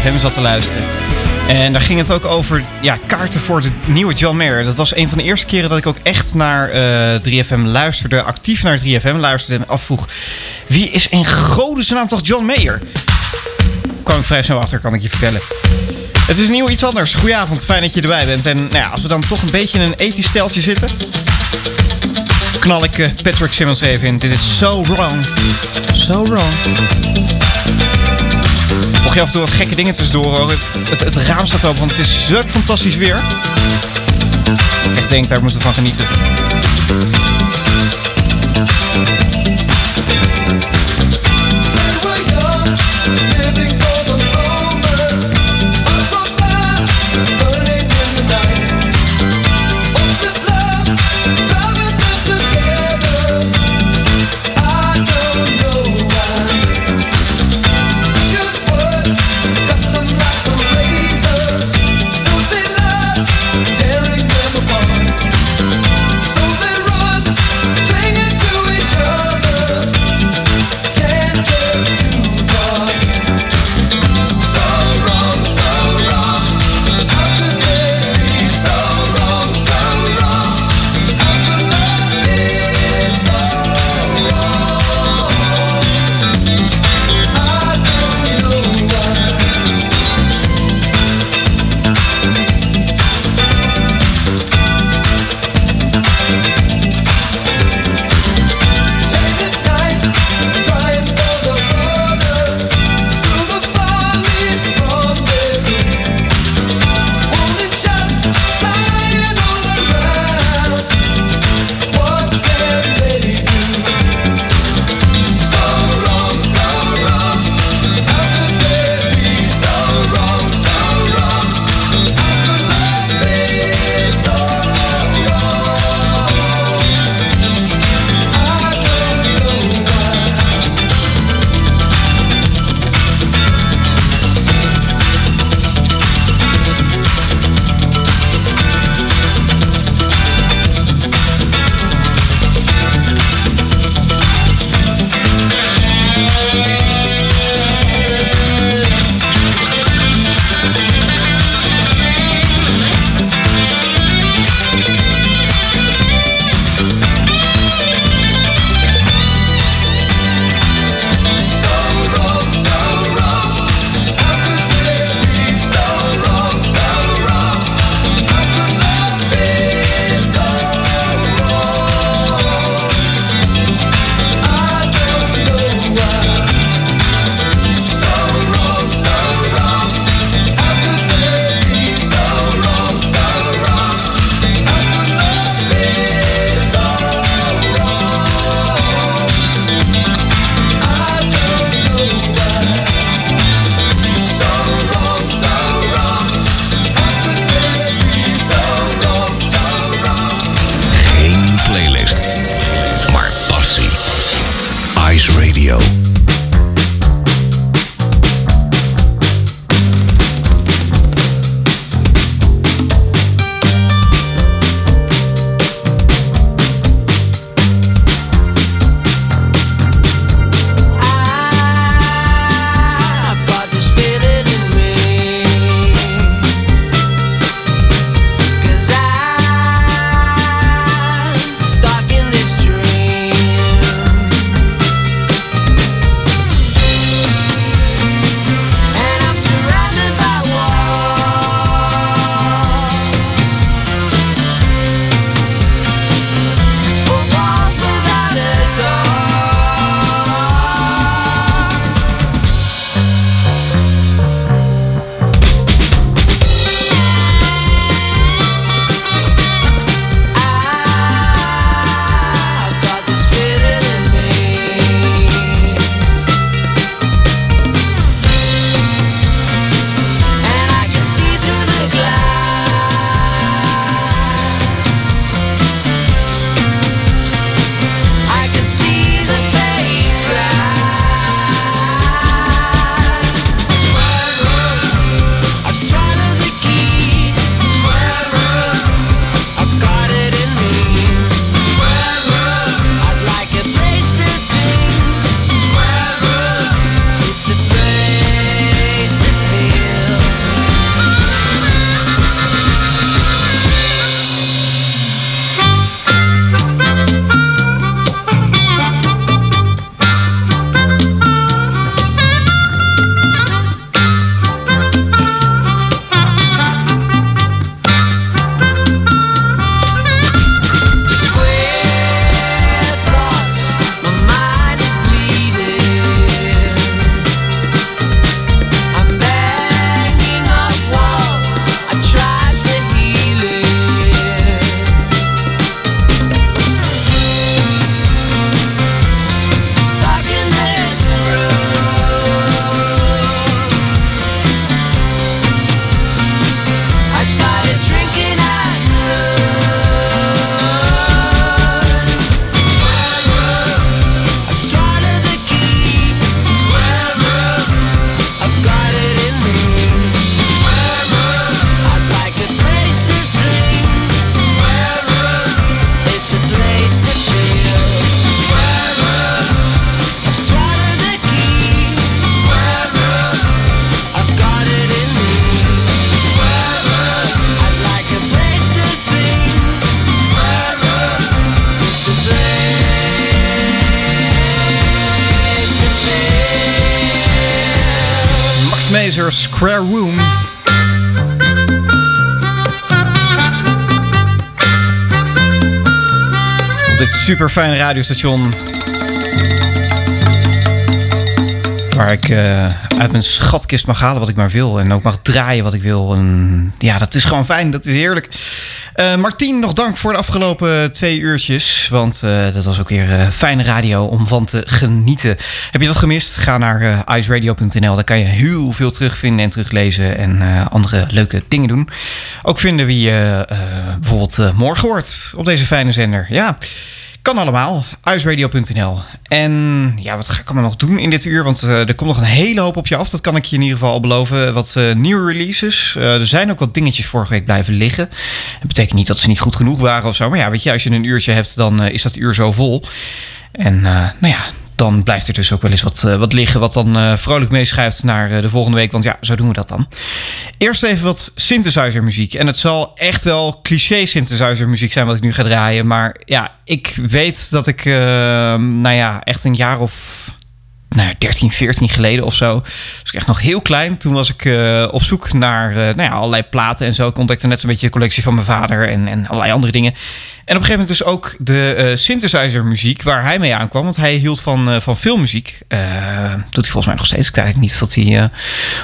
3FM zat te luisteren. En daar ging het ook over ja, kaarten voor de nieuwe John Mayer. Dat was een van de eerste keren dat ik ook echt naar eh, 3FM luisterde. Actief naar 3FM luisterde en afvroeg... Wie is in godesnaam toch John Mayer? kwam ik vrij snel achter, kan ik je vertellen. Het is nieuw iets anders. Goedenavond, fijn dat je erbij bent. En nou ja, als we dan toch een beetje in een ethisch steltje zitten... knal ik eh, Patrick Simmons even in. Dit is So Wrong. So Wrong. Mocht je af toe wat gekke dingen tussendoor horen... Het, raam staat open, want het is zulk fantastisch weer. Ik echt denk, daar moeten we van genieten. Square Room. Op dit super fijne radiostation. Waar ik eh, uit mijn schatkist mag halen wat ik maar wil. En ook mag draaien wat ik wil. En ja, dat is gewoon fijn. Dat is heerlijk. Uh, Martien, nog dank voor de afgelopen twee uurtjes. Want uh, dat was ook weer uh, fijne radio om van te genieten. Heb je dat gemist? Ga naar iceradio.nl. Daar kan je heel veel terugvinden en teruglezen. En andere leuke dingen doen. Ook vinden wie je bijvoorbeeld morgen hoort op deze fijne zender. Ja. Kan allemaal. Iceradio.nl. En ja, wat ga ik allemaal nog doen in dit uur? Want uh, er komt nog een hele hoop op je af. Dat kan ik je in ieder geval al beloven. Wat uh, nieuwe releases. Uh, er zijn ook wat dingetjes vorige week blijven liggen. Dat betekent niet dat ze niet goed genoeg waren of zo. Maar ja, weet je, als je een uurtje hebt, dan is dat uur zo vol. En nou ja, dan blijft er dus ook wel eens wat, uh, wat liggen, wat dan uh, vrolijk meeschrijft naar uh, de volgende week. Want ja, zo doen we dat dan. Eerst even wat synthesizer muziek. En het zal echt wel cliché synthesizer muziek zijn wat ik nu ga draaien. Maar ja, ik weet dat ik, nou ja, echt een jaar of nou ja, 13, 14 geleden of zo. Dus ik echt nog heel klein. Toen was ik uh, op zoek naar uh, nou ja, allerlei platen en zo. Ik ontdekte net zo'n beetje de collectie van mijn vader en, en allerlei andere dingen. En op een gegeven moment dus ook de uh, synthesizer muziek waar hij mee aankwam. Want hij hield van, van filmmuziek. doet hij volgens mij nog steeds. Ik weet niet dat hij,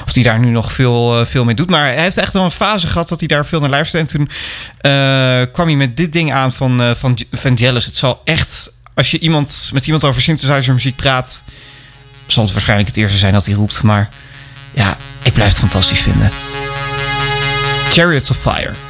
of hij daar nu nog veel, veel mee doet. Maar hij heeft echt wel een fase gehad dat hij daar veel naar luisterde. En toen kwam hij met dit ding aan van, van Vangelis. Het zal echt, als je iemand, met iemand over synthesizer muziek praat zal het waarschijnlijk het eerste zijn dat hij roept. Maar ja, ik blijf het fantastisch vinden. Chariots of Fire.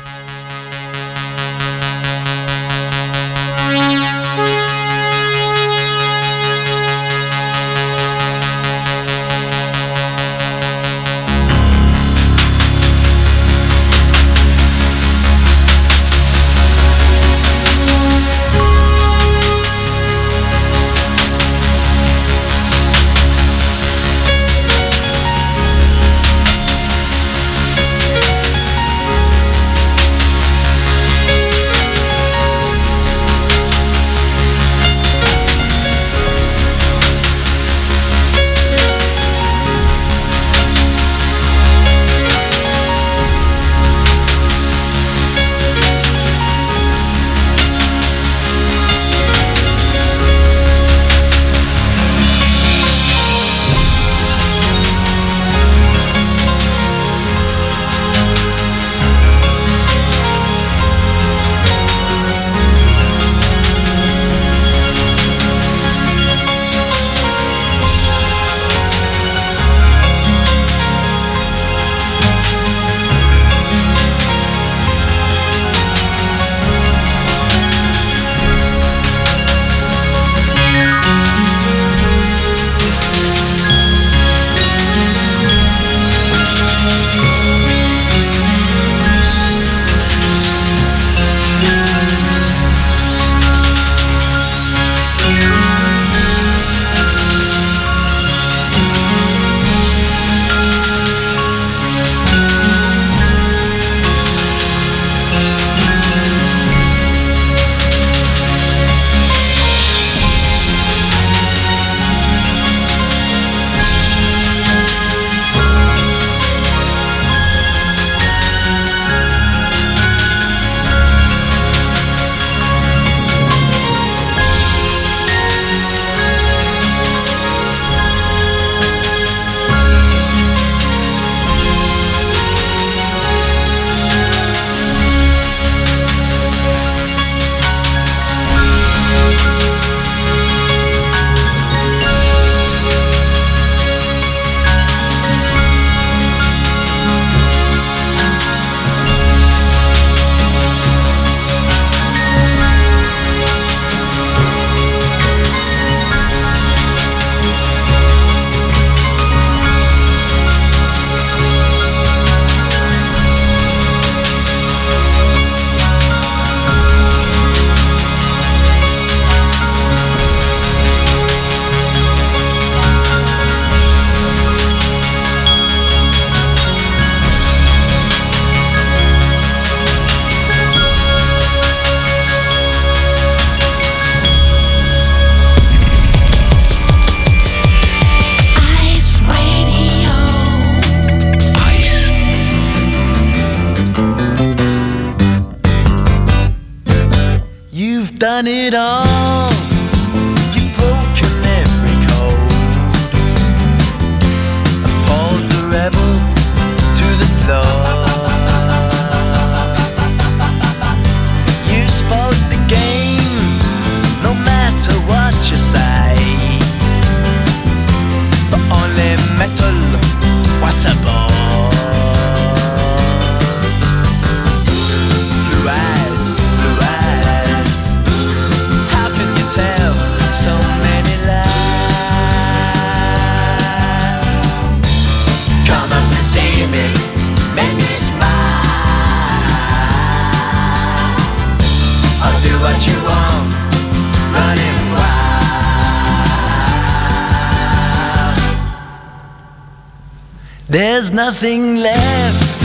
Nothing left,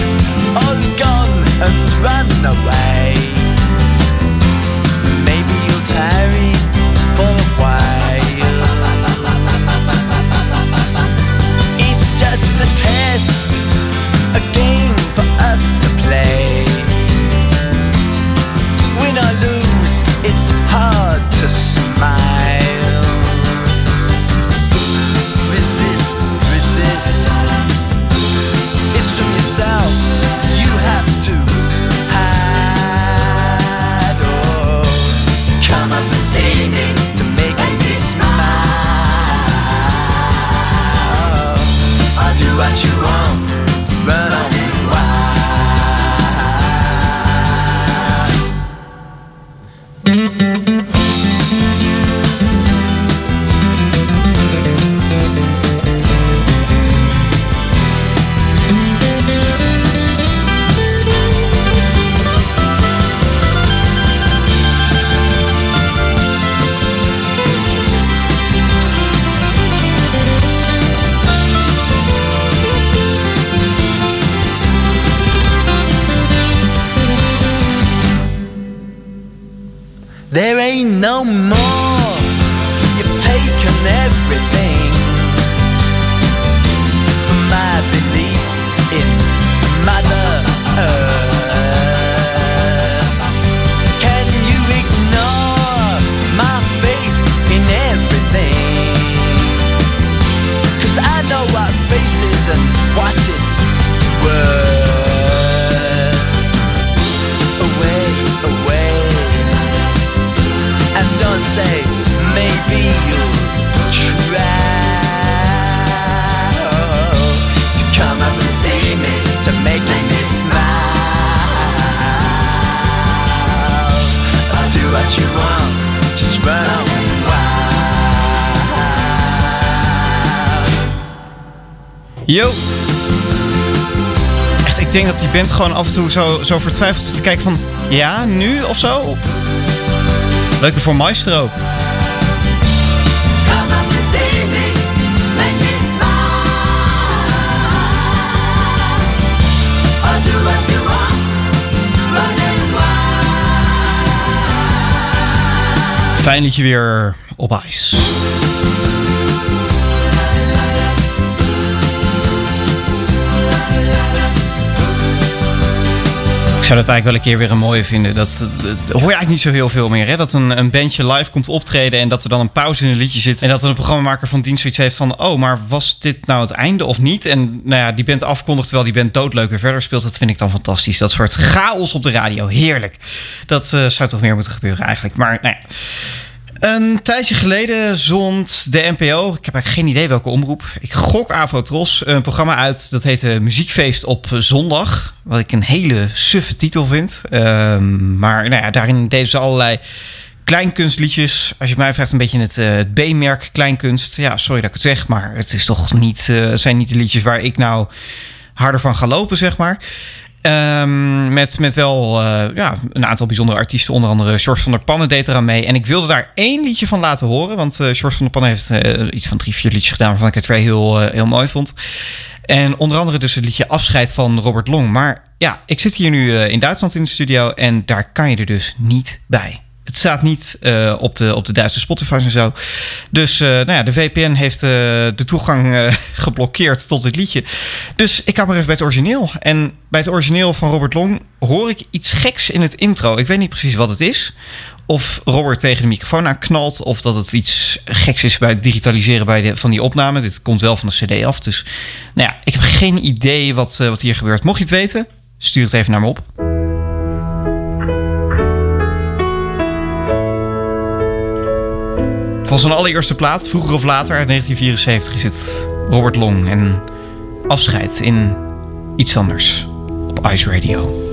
all gone and run away. Yo. Echt, ik denk dat die band gewoon af en toe zo, zo vertwijfeld zit te kijken van... Ja, nu of zo? Leuke voor Maestro. Fijn dat je weer op ijs. Ik zou dat eigenlijk wel een keer weer een mooie vinden. Dat, hoor je eigenlijk niet zo heel veel meer. Hè? Dat een, een bandje live komt optreden en dat er dan een pauze in een liedje zit. En dat een programmamaker van dienst zoiets heeft van... oh, maar was dit nou het einde of niet? En nou ja, die band afkondigt terwijl die band doodleuk weer verder speelt. Dat vind ik dan fantastisch. Dat soort chaos op de radio. Heerlijk. Dat eh, zou toch meer moeten gebeuren eigenlijk. Maar nou ja. Een tijdje geleden zond de NPO, ik heb eigenlijk geen idee welke omroep, ik gok Avotros, een programma uit dat heette Muziekfeest op zondag. Wat ik een hele suffe titel vind. Ehm, maar nou ja, daarin deden ze allerlei kleinkunstliedjes. Als je mij vraagt, een beetje het, eh, het B-merk kleinkunst. Ja, sorry dat ik het zeg, maar het is toch niet, eh, zijn niet de liedjes waar ik nou harder van ga lopen, zeg maar. Ehm, met, met wel eh, ja, een aantal bijzondere artiesten. Onder andere George van der Pannen deed eraan mee. En ik wilde daar één liedje van laten horen. Want eh George van der Pannen heeft eh, iets van drie, vier liedjes gedaan... waarvan ik het weer heel, heel mooi vond. En onder andere dus het liedje Afscheid van Robert Long. Maar ja, ik zit hier nu in Duitsland in de studio... en daar kan je er dus niet bij. Het staat niet eh, op, de, op de Duitse Spotify's en zo. Dus eh, nou ja, de VPN heeft eh, de toegang geblokkeerd tot dit liedje. Dus ik ga maar even bij het origineel. En bij het origineel van Robert Long hoor ik iets geks in het intro. Ik weet niet precies wat het is. Of Robert tegen de microfoon aan knalt. Of dat het iets geks is bij het digitaliseren bij de, van die opname. Dit komt wel van de CD af. Dus nou ja, ik heb geen idee wat, wat hier gebeurt. Mocht je het weten, stuur het even naar me op. Van zijn allereerste plaat, vroeger of later, uit 1974, is het Robert Long. En afscheid in iets anders op Ice Radio.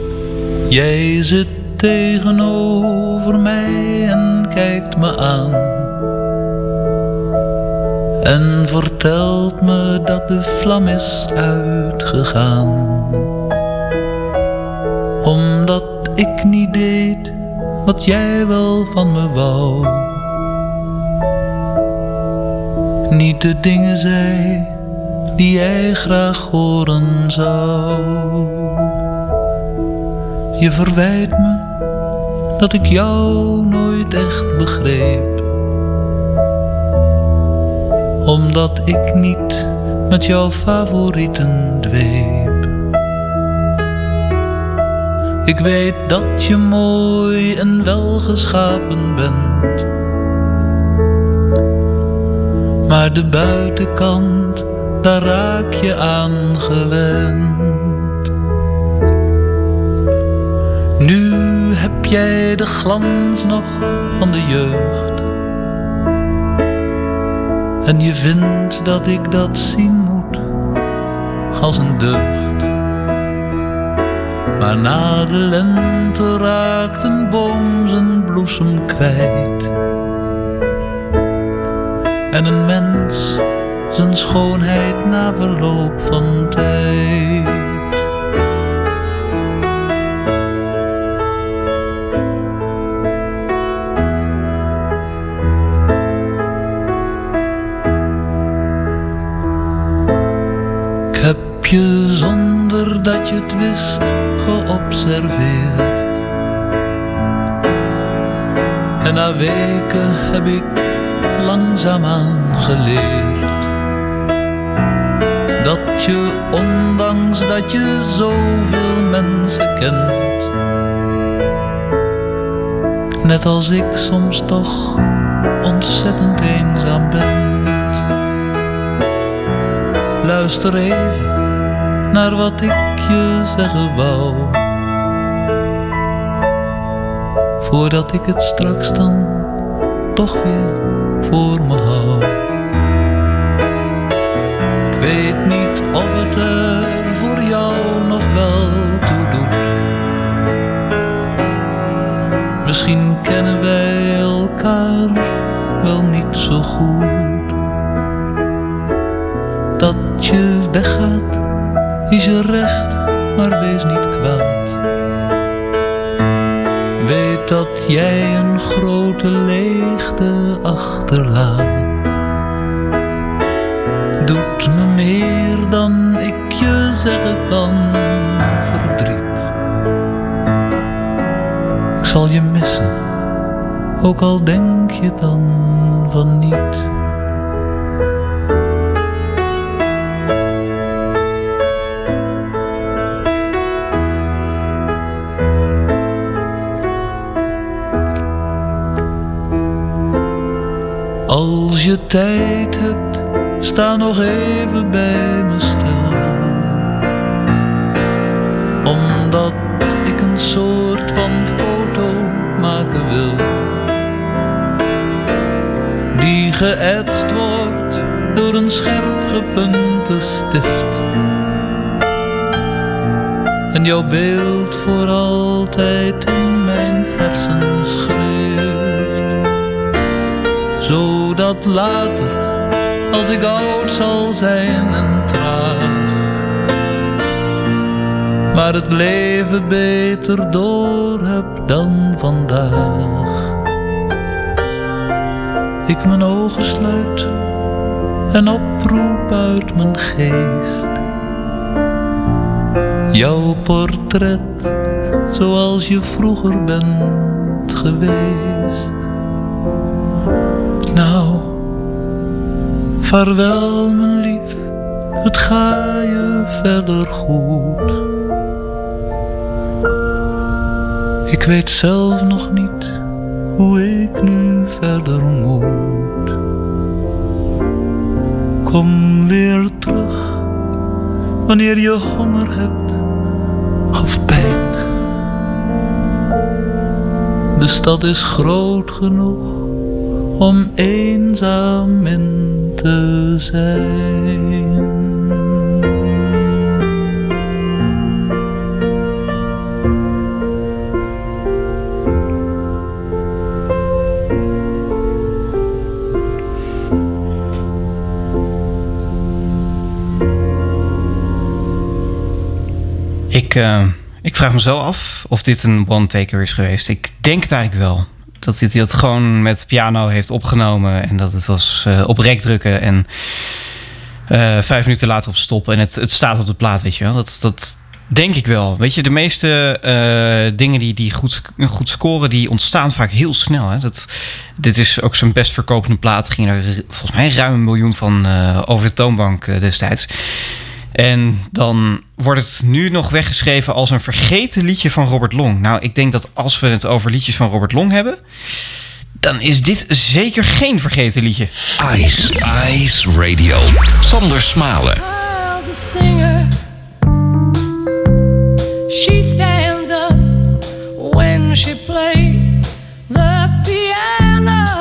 Jij zit tegenover mij en kijkt me aan. En vertelt me dat de vlam is uitgegaan. Omdat ik niet deed wat jij wel van me wou. Niet de dingen zei die jij graag horen zou. Je verwijt me dat ik jou nooit echt begreep. Omdat ik niet met jouw favorieten dweep. Ik weet dat je mooi en welgeschapen bent. Maar de buitenkant, daar raak je aan gewend. Nu heb jij de glans nog van de jeugd. En je vindt dat ik dat zien moet als een deugd. Maar na de lente raakt een boom zijn bloesem kwijt. En een mens zijn schoonheid na verloop van tijd. Ik heb je zonder dat je het wist geobserveerd. En na weken heb ik langzaamaan geleerd. Dat je, ondanks dat je zoveel mensen kent, net als ik soms toch ontzettend eenzaam bent. Luister even naar wat ik je zeggen wou. Voordat ik het straks dan toch weer voor me hou. Ik weet niet of het er voor jou nog wel toe doet. Misschien kennen wij elkaar wel niet zo goed. Dat je weggaat is je recht, maar wees niet kwaad. Jij een grote leegte achterlaat. Doet me meer dan ik je zeggen kan verdriet. Ik zal je missen, ook al denk je dan van niet. Als je tijd hebt, sta nog even bij me stil. Omdat ik een soort van foto maken wil. Die geëtst wordt door een scherp gepunte stift. En jouw beeld voor altijd in mijn hersens schreef zodat later, als ik oud zal zijn en traag, maar het leven beter door heb dan vandaag. Ik mijn ogen sluit en oproep uit mijn geest. Jouw portret zoals je vroeger bent geweest. Vaarwel, mijn lief, het ga je verder goed. Ik weet zelf nog niet hoe ik nu verder moet. Kom weer terug wanneer je honger hebt of pijn. De stad is groot genoeg om eenzaam in te zijn. Ik, eh, ik vraag me zo af of dit een one-taker is geweest. Ik denk het eigenlijk wel. Dat hij het gewoon met piano heeft opgenomen. En dat het was eh, op rek drukken. En eh, vijf minuten later op stoppen. En het, het staat op de plaat, weet je wel. Dat, dat denk ik wel. Weet je, de meeste eh, dingen die, die goed, goed scoren... die ontstaan vaak heel snel. Hè? Dat, dit is ook zijn best verkopende plaat. Ging er volgens mij ruim een miljoen van over de toonbank destijds. En dan wordt het nu nog weggeschreven als een vergeten liedje van Robert Long. Nou, ik denk dat als we het over liedjes van Robert Long hebben, dan is dit zeker geen vergeten liedje. Ice, Ice Radio. Sander Smalen. She stands up when she plays the piano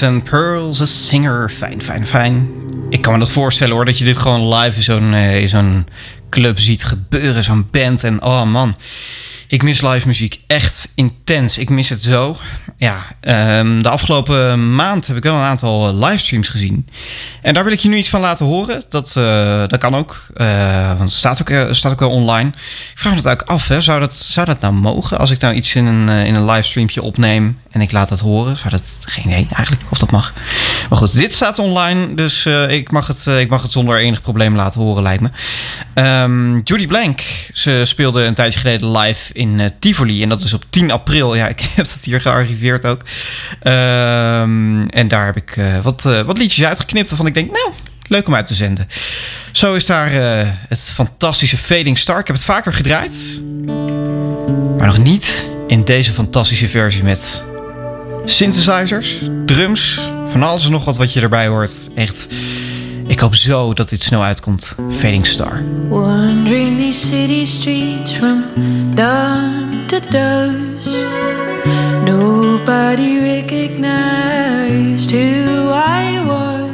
Pearl's a Singer. Fijn, fijn, fijn. Ik kan me dat voorstellen hoor, dat je dit gewoon live in zo'n, eh, zo'n club ziet gebeuren. Zo'n band. En oh man, ik mis live muziek echt intens. Ik mis het zo. Ja, ehm, de afgelopen maand heb ik wel een aantal eh, livestreams gezien. En daar wil ik je nu iets van laten horen. Dat, eh, dat kan ook, want het staat ook, staat ook wel online. Ik vraag me dat eigenlijk af, hè. Zou, dat, zou dat nou mogen? Als ik nou iets in een, in een livestreampje opneem en ik laat dat horen, zou dat... Geen idee eigenlijk of dat mag. Maar goed, dit staat online, dus eh, ik, mag het, eh, ik mag het zonder enig probleem laten horen, lijkt me. Ehm, Judy Blank, ze speelde een tijdje geleden live in eh, Tivoli. En dat is op 10 april. Ja, ik heb dat hier gearchiveerd ook. Ehm, en daar heb ik wat, wat liedjes uitgeknipt waarvan ik denk, nou, leuk om uit te zenden. Zo is daar het fantastische Fading Star. Ik heb het vaker gedraaid. Maar nog niet in deze fantastische versie met synthesizers, drums, van alles en nog wat wat je erbij hoort. Echt, ik hoop zo dat dit snel uitkomt. Fading Star. Wandering these city streets from dawn to dusk. Nobody recognized who I was.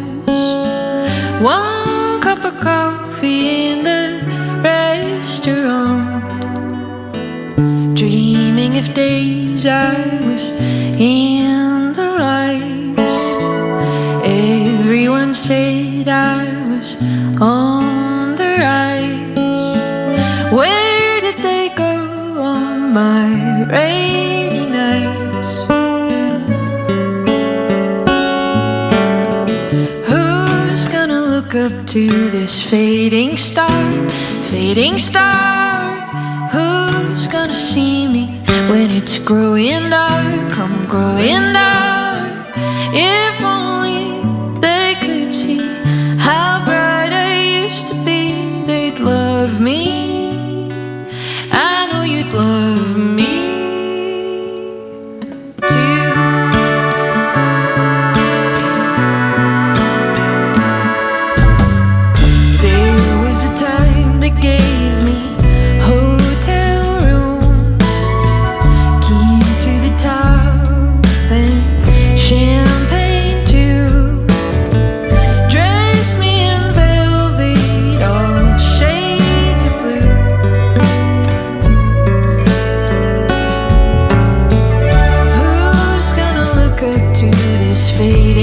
One cup of coffee in the restaurant. Dreaming of days I was in the lights. Everyone said I was on the rise. Where did they go on my rainy nights? Who's gonna look up to this fading star? Fading star. Who's gonna see me when it's growing dark? I'm growing dark. If only fading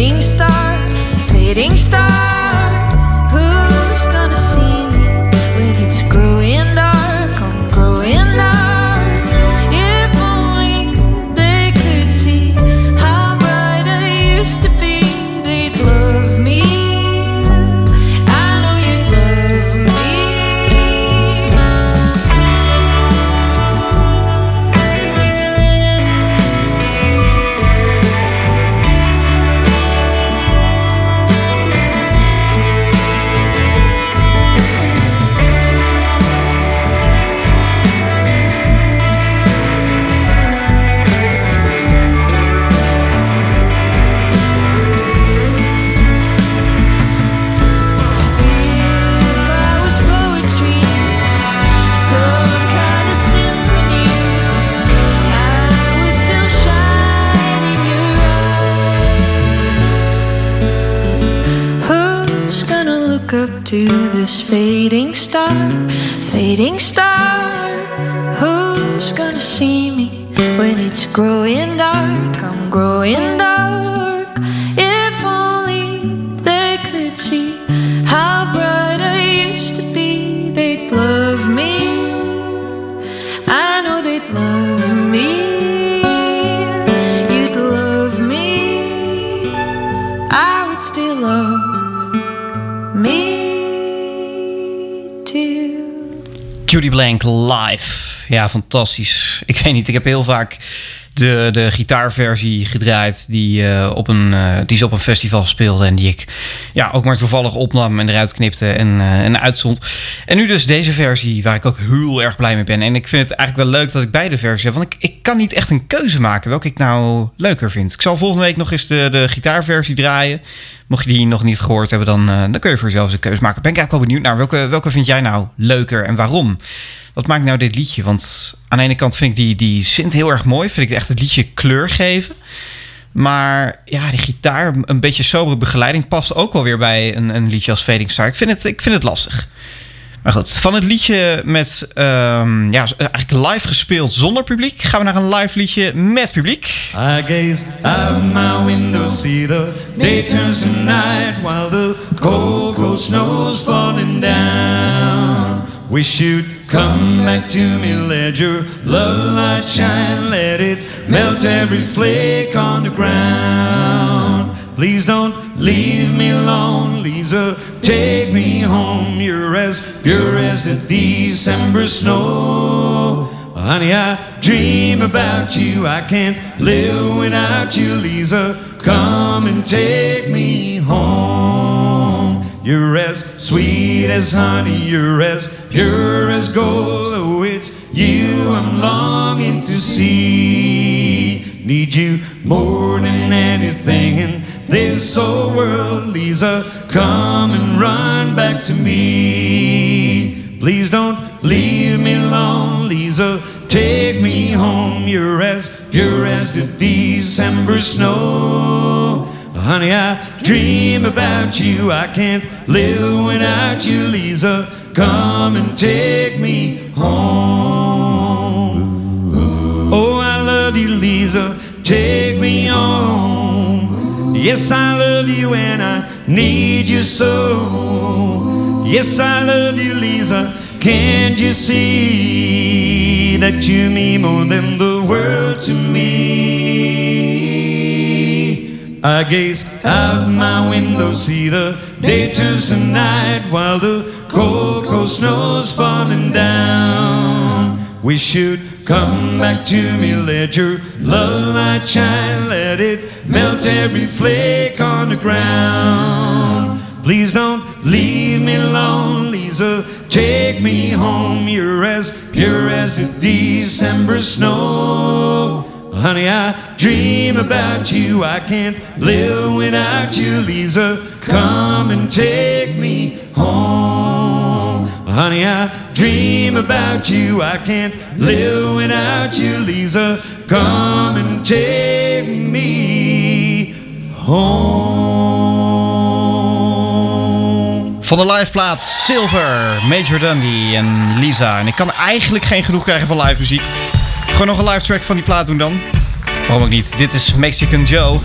Ja, fantastisch. Ik weet niet, ik heb heel vaak de, de gitaarversie gedraaid die, eh, op een, eh, die ze op een festival speelde. En die ik ja, ook maar toevallig opnam en eruit knipte en, eh, en uitzond. En nu dus deze versie waar ik ook heel erg blij mee ben. En ik vind het eigenlijk wel leuk dat ik beide versies heb. Want ik, ik kan niet echt een keuze maken welke ik nou leuker vind. Ik zal volgende week nog eens de, de gitaarversie draaien. Mocht je die nog niet gehoord hebben, dan, dan kun je voor jezelf een keuze maken. Ben ik eigenlijk wel benieuwd naar welke, welke vind jij nou leuker en waarom? Wat maakt nou dit liedje? Want aan de ene kant vind ik die, die synth heel erg mooi. Vind ik echt het liedje kleur geven. Maar ja, die gitaar, een beetje sobere begeleiding past ook wel weer bij een, een liedje als Fading Star. Ik vind, het, ik vind het lastig. Maar goed, van het liedje met ehm, ja, eigenlijk live gespeeld zonder publiek, gaan we naar een live liedje met publiek. I gaze out my window, see the day turns to night while the cold, cold snow's falling down. Wish you'd come back to me, your love light shine, let it melt every flake on the ground. Please don't leave me alone, Lisa. Take me home. You're as pure as the December snow. Honey, I dream about you. I can't live without you, Lisa. Come and take me home. You're as sweet as honey, you're as pure as gold. Oh, it's you I'm longing to see. Need you more than anything in this old world, Lisa. Come and run back to me. Please don't leave me alone, Lisa. Take me home. You're as pure as the December snow. Honey, I dream about you. I can't live without you, Lisa. Come and take me home. Oh, I love you, Lisa. Take me home. Yes, I love you and I need you so. Yes, I love you, Lisa. Can't you see that you mean more than the world to me? I gaze out my window, see the day turns to night while the cold, cold snow's falling down. We you'd come back to me, let your love light shine, let it melt every flake on the ground. Please don't leave me alone, Lisa. Take me home. You're as pure as the December snow. Honey, I dream about you. I can't live without you, Lisa. Come and take me home. Honey, I dream about you. I can't live without you, Lisa. Come and take me home. Van de liveplaat Silver, Major Dundee en Lisa. En ik kan eigenlijk geen genoeg krijgen van live muziek. Gewoon nog een live track van die plaat doen dan. Waarom ook niet? Dit is Mexican Joe.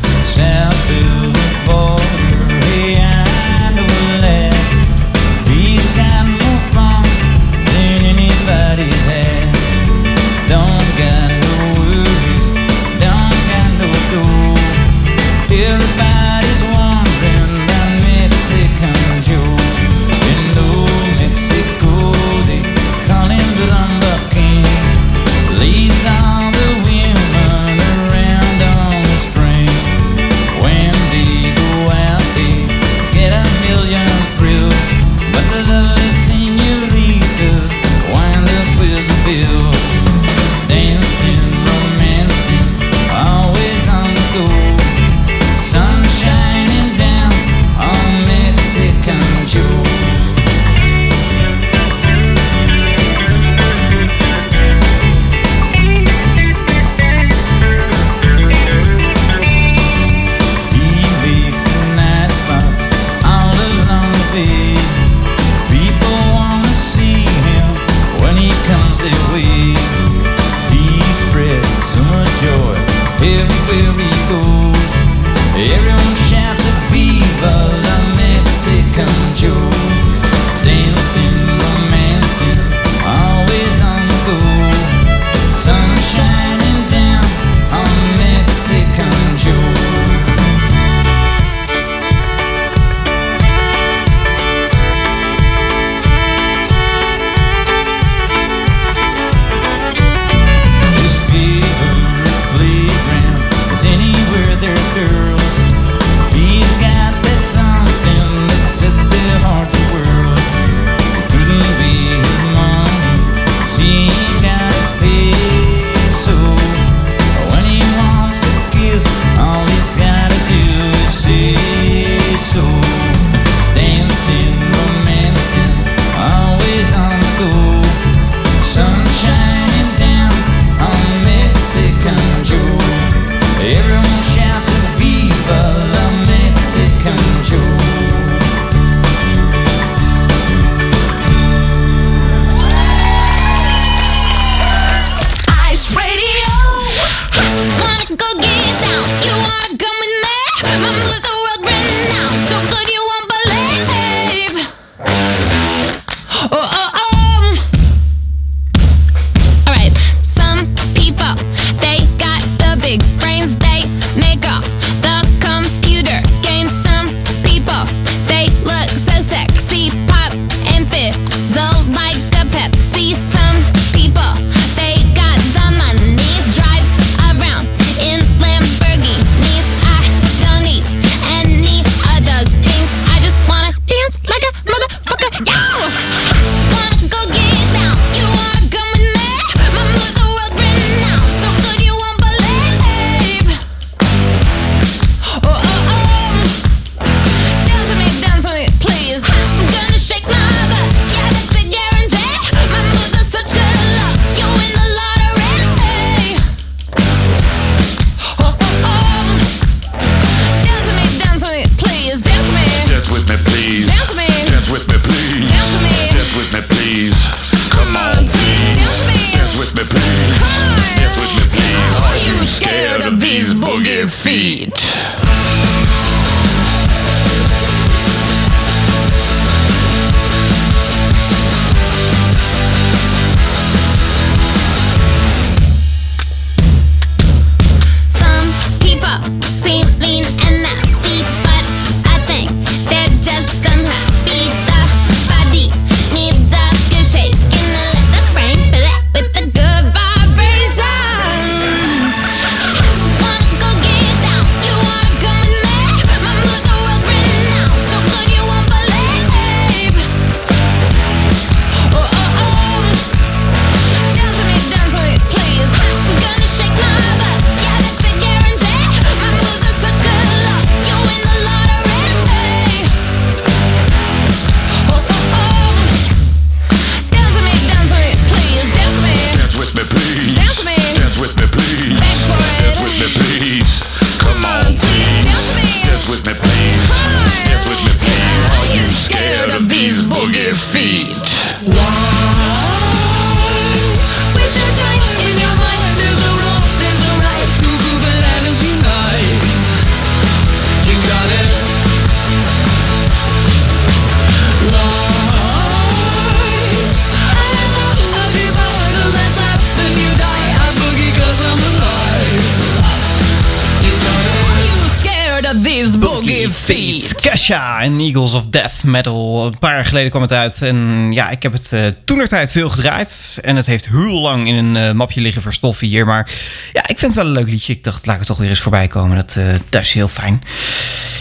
Kesha en Eagles of Death Metal. Een paar jaar geleden kwam het uit. En ja, ik heb het uh, toenertijd veel gedraaid. En het heeft heel lang in een eh, mapje liggen voor stoffen hier. Maar ja, ik vind het wel een leuk liedje. Ik dacht, laat het toch weer eens voorbij komen. Dat, eh, dat is heel fijn.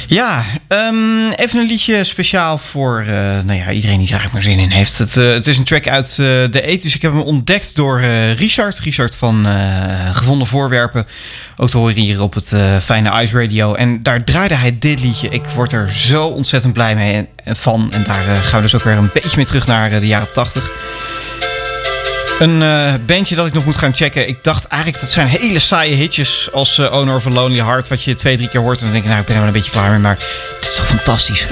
Ja, ehm, even een liedje speciaal voor eh, nou ja, iedereen die er eigenlijk maar zin in heeft. Het, eh, het is een track uit eh, de ethisch. Ik heb hem ontdekt door Richard. Richard van Gevonden Voorwerpen. Ook te horen hier op het fijne Ice Radio. En daar draaide hij dit liedje. Ik word er zo ontzettend blij mee en, en van. En daar gaan we dus ook weer een beetje mee terug naar de jaren 80. Een eh, bandje dat ik nog moet gaan checken. Ik dacht eigenlijk dat zijn hele saaie hitjes als eh, Owner of a Lonely Heart. Wat je twee, drie keer hoort. En dan denk ik, nou, ik ben er wel een beetje klaar mee. Maar dit is toch fantastisch.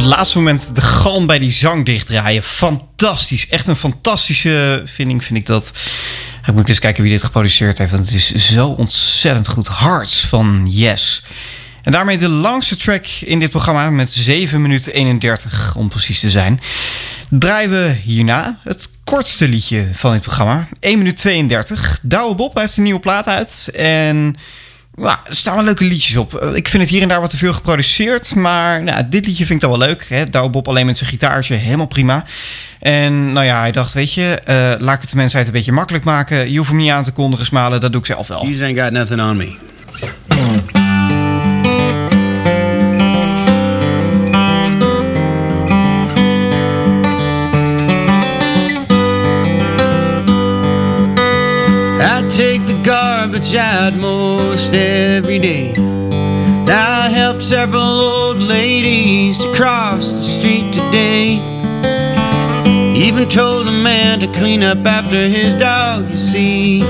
Het laatste moment de galm bij die zang dichtdraaien. Fantastisch. Echt een fantastische vinding vind ik dat. Ik moet eens kijken wie dit geproduceerd heeft. Want het is zo ontzettend goed. Hearts van Yes. En daarmee de langste track in dit programma met 7 minuten 31 om precies te zijn. Draaien we hierna het kortste liedje van dit programma. 1 minuut 32. Douwe Bob heeft een nieuwe plaat uit. En nou, er staan wel leuke liedjes op. Eh, Ik vind het hier en daar wat te veel geproduceerd. Maar nou, dit liedje vind ik dan wel leuk. Hè? Bob alleen met zijn gitaartje, helemaal prima. En nou ja, hij dacht, weet je, eh, laat ik het de mensheid een beetje makkelijk maken. Je hoeft hem niet aan te kondigen, smalen, dat doe ik zelf wel. You ain't got nothing on me. Take the garbage out most every day. I helped several old ladies to cross the street today. Even told a man to clean up after his dog, you see.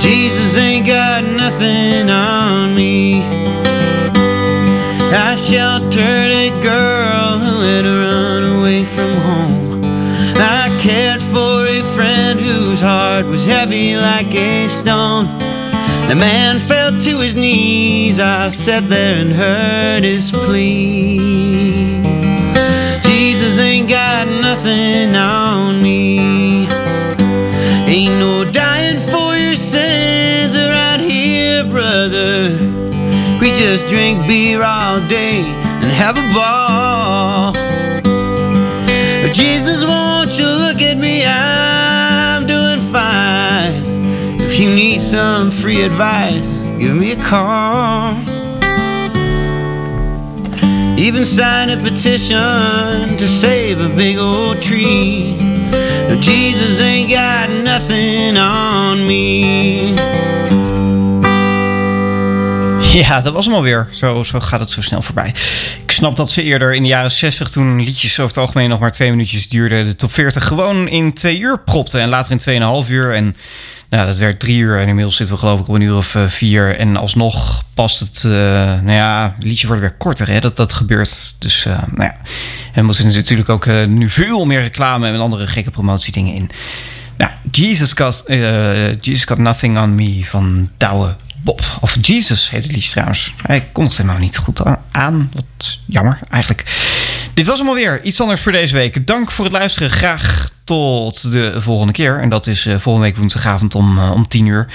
Jesus ain't got nothing on me. I sheltered a girl who had run away from home. I cared for whose heart was heavy like a stone. The man fell to his knees. I sat there and heard his plea. Jesus ain't got nothing on me. Ain't no dying for your sins around here, brother. We just drink beer all day and have a ball. Jesus, won't you look at me? Fine. You need some free advice, give me a call. Even sign a petition to save a big old tree. No, Jesus ain't got nothing on me. Ja, dat was hem alweer. Zo, zo gaat het zo snel voorbij. Ik snap dat ze eerder in de jaren 60, toen liedjes over het algemeen nog maar twee minuutjes duurden, de top 40 gewoon in twee uur propten. En later in tweeënhalf uur. En nou, dat werd drie uur. En inmiddels zitten we geloof ik op een uur of eh, vier. En alsnog past het, eh, nou ja, de liedjes worden weer korter. Hè? Dat, dat gebeurt. Dus, eh, nou ja. En er moeten natuurlijk ook nu veel meer reclame en andere gekke promotiedingen in. Nou, Jesus Got, Jesus Got Nothing On Me van Douwe Bob. Of Jesus heet het liedje trouwens. Hij kondigt helemaal niet goed aan. Wat jammer eigenlijk. Dit was hem alweer. Iets anders voor deze week. Dank voor het luisteren. Graag tot de volgende keer. En dat is eh, volgende week woensdagavond om, eh, om 10 uur.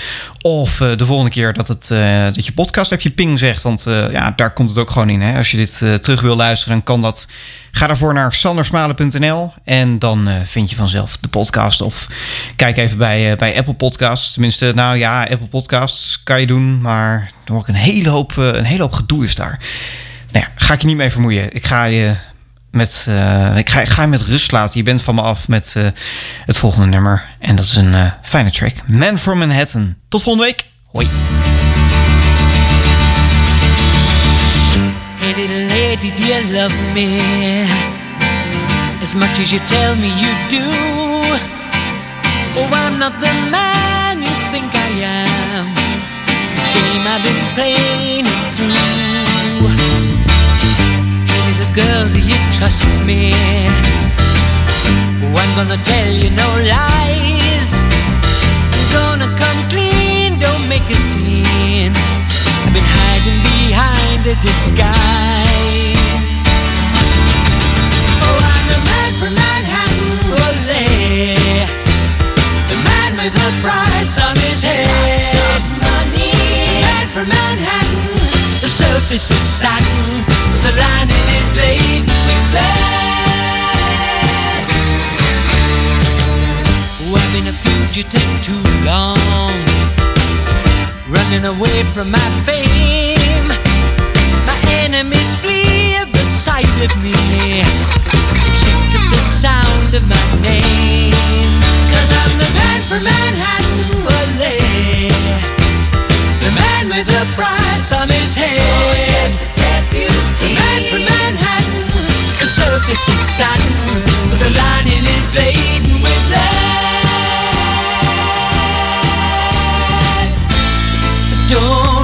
Of eh, de volgende keer dat, het, dat je podcast heb je ping zegt. Want ja, daar komt het ook gewoon in. Hè? Als je dit terug wil luisteren, dan kan dat. Ga daarvoor naar sandersmalen.nl en dan vind je vanzelf de podcast. Of kijk even bij, bij Apple Podcasts. Tenminste, nou ja, Apple Podcasts kan je doen. Maar er wordt een hele hoop, een hele hoop gedoe is daar. Nou ja, ga ik je niet mee vermoeien. Ik ga je met, eh, ik ga, ik ga je met rust laten. Je bent van me af met eh, het volgende nummer. En dat is een eh, fijne track. Man from Manhattan. Tot volgende week. Hoi. Hey little lady, do you love me as much as you tell me you do? Oh, I'm not the man you think I am. The game I've been playing trust me? Oh, I'm gonna tell you no lies. I'm gonna come clean, don't make a scene. I've been hiding behind a disguise. Oh, I'm the man from Manhattan, ole. The man with the price on his head. money. Man from Manhattan, the is satin, the lining is laden with lead. Oh, I've been a fugitive too long running away from my fame. My enemies flee at the sight of me. They shake at the sound of my name. Cause I'm the man from Manhattan, ole. Man with a price on his head. The man from Manhattan, the surface is satin, but the lining is laden with lead. Don't